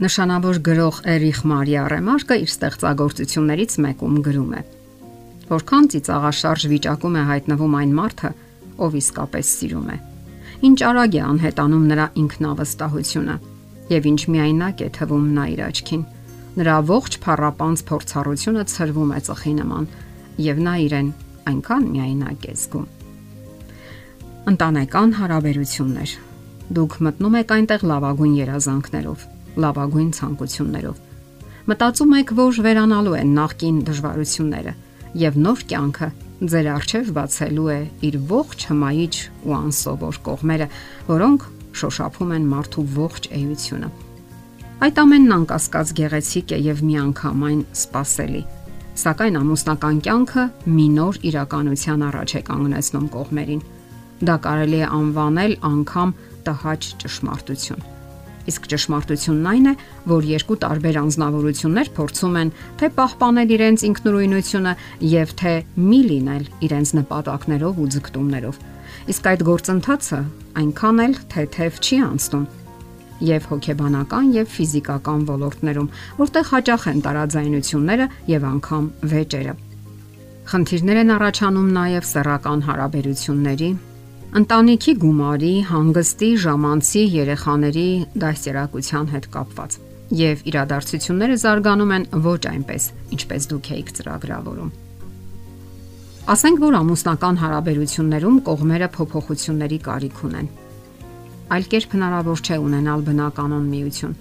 Նշանավոր գրող Էրիխ Մարիա Ռեմարկը իր ստեղծագործություններից մեկում գրում է. Որքան ծիծաղաշարժ վիճակում է հայտնվում այն մարդը, ով իսկապես սիրում է։ Ինչ արագ է անհետանում նրա ինքնավստահությունը եւ ինչ միայնակ է թվում նա իր աչքին։ Նրա ողջ փառապանց փորձառությունը ծրվում է ծխի նման եւ նա իրեն այնքան միայնակ է զգում։ Ընտանեկան հարաբերություններ։ Դուք մտնում եք այնտեղ լավագույն երազանքներով լավագույն ցանկություններով։ Մտածում եք, որ վերանալու են նախկին դժվարությունները եւ նոր կյանքը ձեր առջև բացելու է իր ողջ հմայիչ ու անսովոր կողմերը, որոնք շոշափում են մարդու ողջ էությունը։ Այդ ամենն անկասկած գեղեցիկ է եւ միանգամայն սпасելի։ Սակայն ամուսնական կյանքը մի նոր իրականության առաջ է կանգնեցնում կողմերին։ Դա կարելի է անվանել անգամ տհաճ ճշմարտություն։ Իսկ ճշմարտությունն այն է, որ երկու տարբեր անznավորություններ փորձում են թե պահպանել իրենց ինքնուրույնությունը եւ թե մի լինել իրենց նպատակներով ու ձգտումներով։ Իսկ այդ գործընթացը այնքան էլ թեթև չի անցնում եւ հոգեբանական եւ ֆիզիկական ոլորտներում, որտեղ հաճախ են տարաձայնությունները եւ անգամ վեճերը։ Խնդիրներ են առաջանում նաեւ սեռական հարաբերությունների, ընտանիքի գումարի, հանգստի, ժամանցի, երեխաների դաստիարակության հետ կապված։ Եվ իրադարձությունները զարգանում են ոչ այնպես, ինչպես դուք եք ծրագրավորում։ Ասենք որ ամուսնական հարաբերություններում կողմերը փոփոխությունների կարիք ունեն։ Այլ կերպ հնարավոր չէ ունենալ բնականon միություն։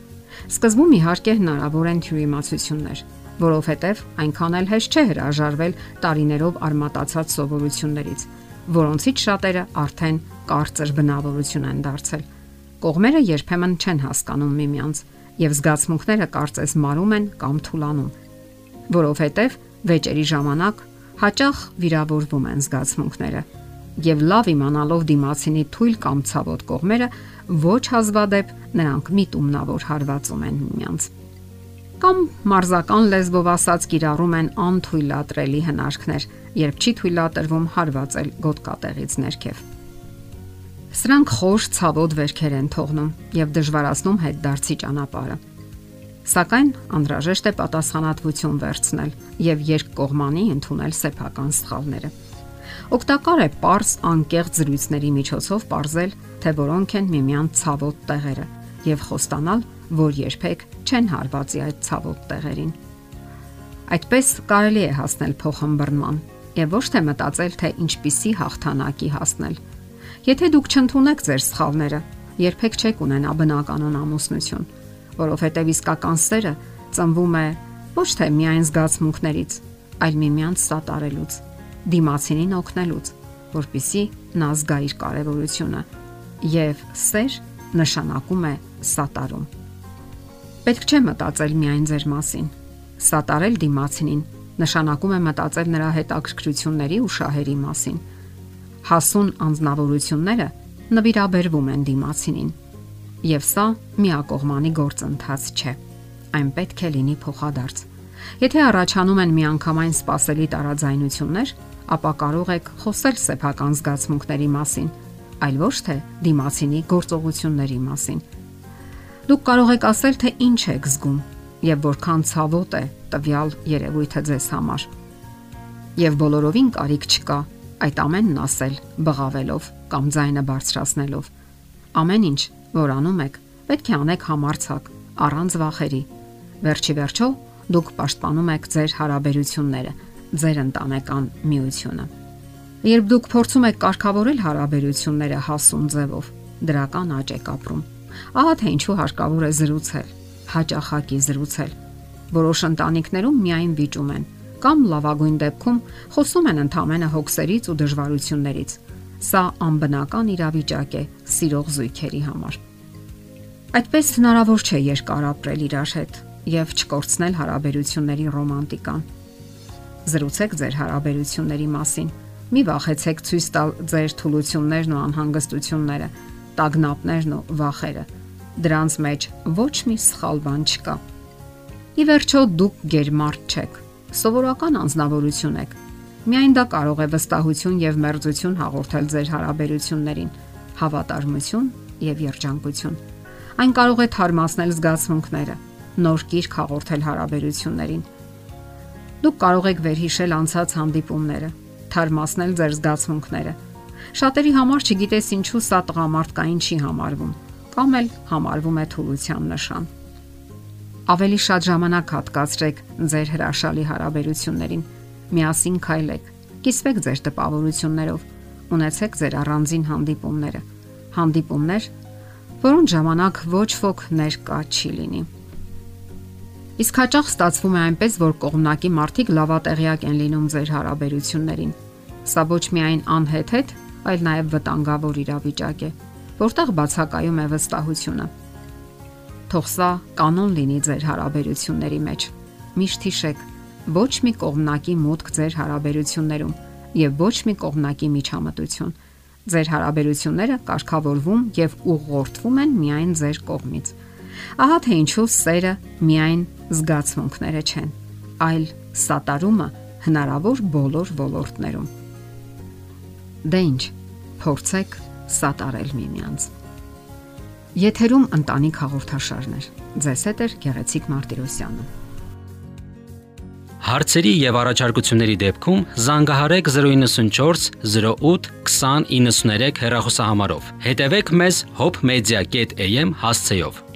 Սկզբում իհարկե հնարավոր են թյուրիմացություններ, որովհետև այնքան էլ հեշտ չէ հրաժարվել տարիներով արմատացած սովորություններից որոնցից շատերը արդեն կարծր բնավորություն են դարձել։ Կողմերը երբեմն չեն հասկանում միմյանց եւ զգացմունքները կարծես մարում են կամ թուլանում, որովհետեւ վեճերի ժամանակ հաճախ վիրավորվում են զգացմունքները եւ լավ իմանալով դիմացինի թույլ կամ ցավոտ կողմերը ոչ հազվադեպ նրանք միտումնավոր հարվածում են միմյանց կամ մարզական լեզվով ասած կիրառում են անթույլատրելի հնարքներ, երբ չի թույլատրվում հարվածել գոտկատեղից ներքև։ Սրանք խոր ցավոտ վերքեր են թողնում եւ դժվարացնում հետ դարձի ճանապարհը։ Սակայն անհրաժեշտ է պատասխանատվություն վերցնել եւ երկկողմանի ընդունել սեփական սխալները։ Օգտակար է པարս անկեղծ զրույցների միջոցով ողրել, թե որոնք են միմյանց ցավոտ տեղերը եւ խոստանալ, որ երբեք չեն հարվածի այդ ցավոտ տեղերին։ Այդպես կարելի է հասնել փոխհմբռնման եւ ոչ թե մտածել, թե ինչպիսի հաղթանակի հասնել։ Եթե դուք չընդունեք ձեր սխալները, երբեք չեք ունենա բնականon ամուսնություն, որովհետեւ իսկական սերը ծնվում է ոչ թե միայն զգացմունքներից, այլ միմյանց սատարելուց, դիմացինին օգնելուց, որpիսի նա զգա իր կարևորությունը եւ սեր նշանակում է սատարում։ Պետք չէ մտածել միայն ձեր մասին։ Սատարել դիմացին նշանակում է մտածել նրա հետ ակրկրությունների ու շահերի մասին։ Հասուն անznավորությունները նվիրաբերվում են դիմացին։ Եվ սա միակողմանի գործընթաց չէ։ Այն պետք է լինի փոխադարձ։ Եթե առաջանում են միանգամայն սпасելի տարաձայնություններ, ապա կարող եք խոսել սեփական զգացմունքների մասին, այլ ոչ թե դիմացինի գործողությունների մասին։ Դուք կարող եք ասել, թե ինչ եք զգում եւ որքան ցավոտ է տվյալ երևույթը ձեզ համար։ Եվ բոլորովին կարիք չկա այդ ամենն ասել բղավելով կամ ձայնը բարձրացնելով։ Ամեն ինչ, որ անում եք, պետք է անեք համարցակ, առանց վախերի։ Վերջի վերջո դուք պաշտպանում եք ձեր հարաբերությունները, ձեր ընտանեկան միությունը։ Երբ դուք փորձում եք կարգավորել հարաբերությունները հասուն ձևով, դրական աճ եք ապրում։ Ահա թե ինչու հարկավոր է զրուցել, հաճախակի զրուցել։ Որոշ ընտանիքներում միայն վիճում են կամ լավագույն դեպքում խոսում են ընդամենը հոգսերից ու դժվարություններից։ Սա անբնական իրավիճակ է սիրող զույգերի համար։ Այդպես հնարավոր չէ երկար ապրել իրար հետ եւ չկորցնել հարաբերությունների ռոմանտիկան։ Զրուցեք ձեր հարաբերությունների մասին Մի վախեցեք ցույց տալ ձեր թուլություններն ու անհանգստությունները, տագնապներն ու վախերը։ Դրանց մեջ ոչ մի սխալ բան չկա։ Ի վերջո դուք գերմարտ չեք։ Սովորական անznավորություն եք։ Միայն դա կարող է վստահություն եւ մերձություն հաղորդել ձեր հարաբերություններին, հավատարմություն եւ երջանկություն։ Այն կարող է թարմացնել զգացմունքները, նոր գիրք հաղորդել հարաբերություններին։ Դուք կարող եք վերհիշել անցած հանդիպումները, թարմացնել ձեր զգացմունքները։ Շատերի համար չգիտես ինչու սա տղամարդկային չի համարվում, կամ էլ համարվում է թուլության նշան։ Ավելի շատ ժամանակ հատկացրեք ձեր հրաշալի հարաբերություններին։ Միասին քայլեք, կիսվեք ձեր տպավորություններով, ունեցեք ձեր առանձին հանդիպումները։ Հանդիպումներ, որոնց ժամանակ ոչ ոք ներկա չի լինի։ Իսկ հաճախ ստացվում է այնպես, որ կողմնակի մարդիկ լավատեղյակ են լինում ձեր հարաբերություններին։ Սա ոչ միայն անհեթեթ, այլ նաև վտանգավոր իրավիճակ է, որտեղ բացակայում է վստահությունը։ Թող սա կանոն լինի ձեր հարաբերությունների մեջ։ Միշտ հիշեք, ոչ մի կողմնակի մուտք ձեր հարաբերություններում եւ ոչ մի կողմնակի միջամտություն։ Ձեր հարաբերությունները կարգավորվում եւ ուղղորդվում են միայն ձեր կողմից։ Ահա թե ինչու սերը միայն զգացմունքները չեն, այլ սատարումը հնարավոր բոլոր ոլորտներում։ Դե ինչ, փորձեք սատարել միմյանց։ Եթերում ընտանիք հաղորդաշարներ։ Ձեզ հետ է Գեղեցիկ Մարտիրոսյանը։ Հարցերի եւ առաջարկությունների դեպքում զանգահարեք 094 08 2093 հեռախոսահամարով։ Հետևեք մեզ hopmedia.am հասցեով։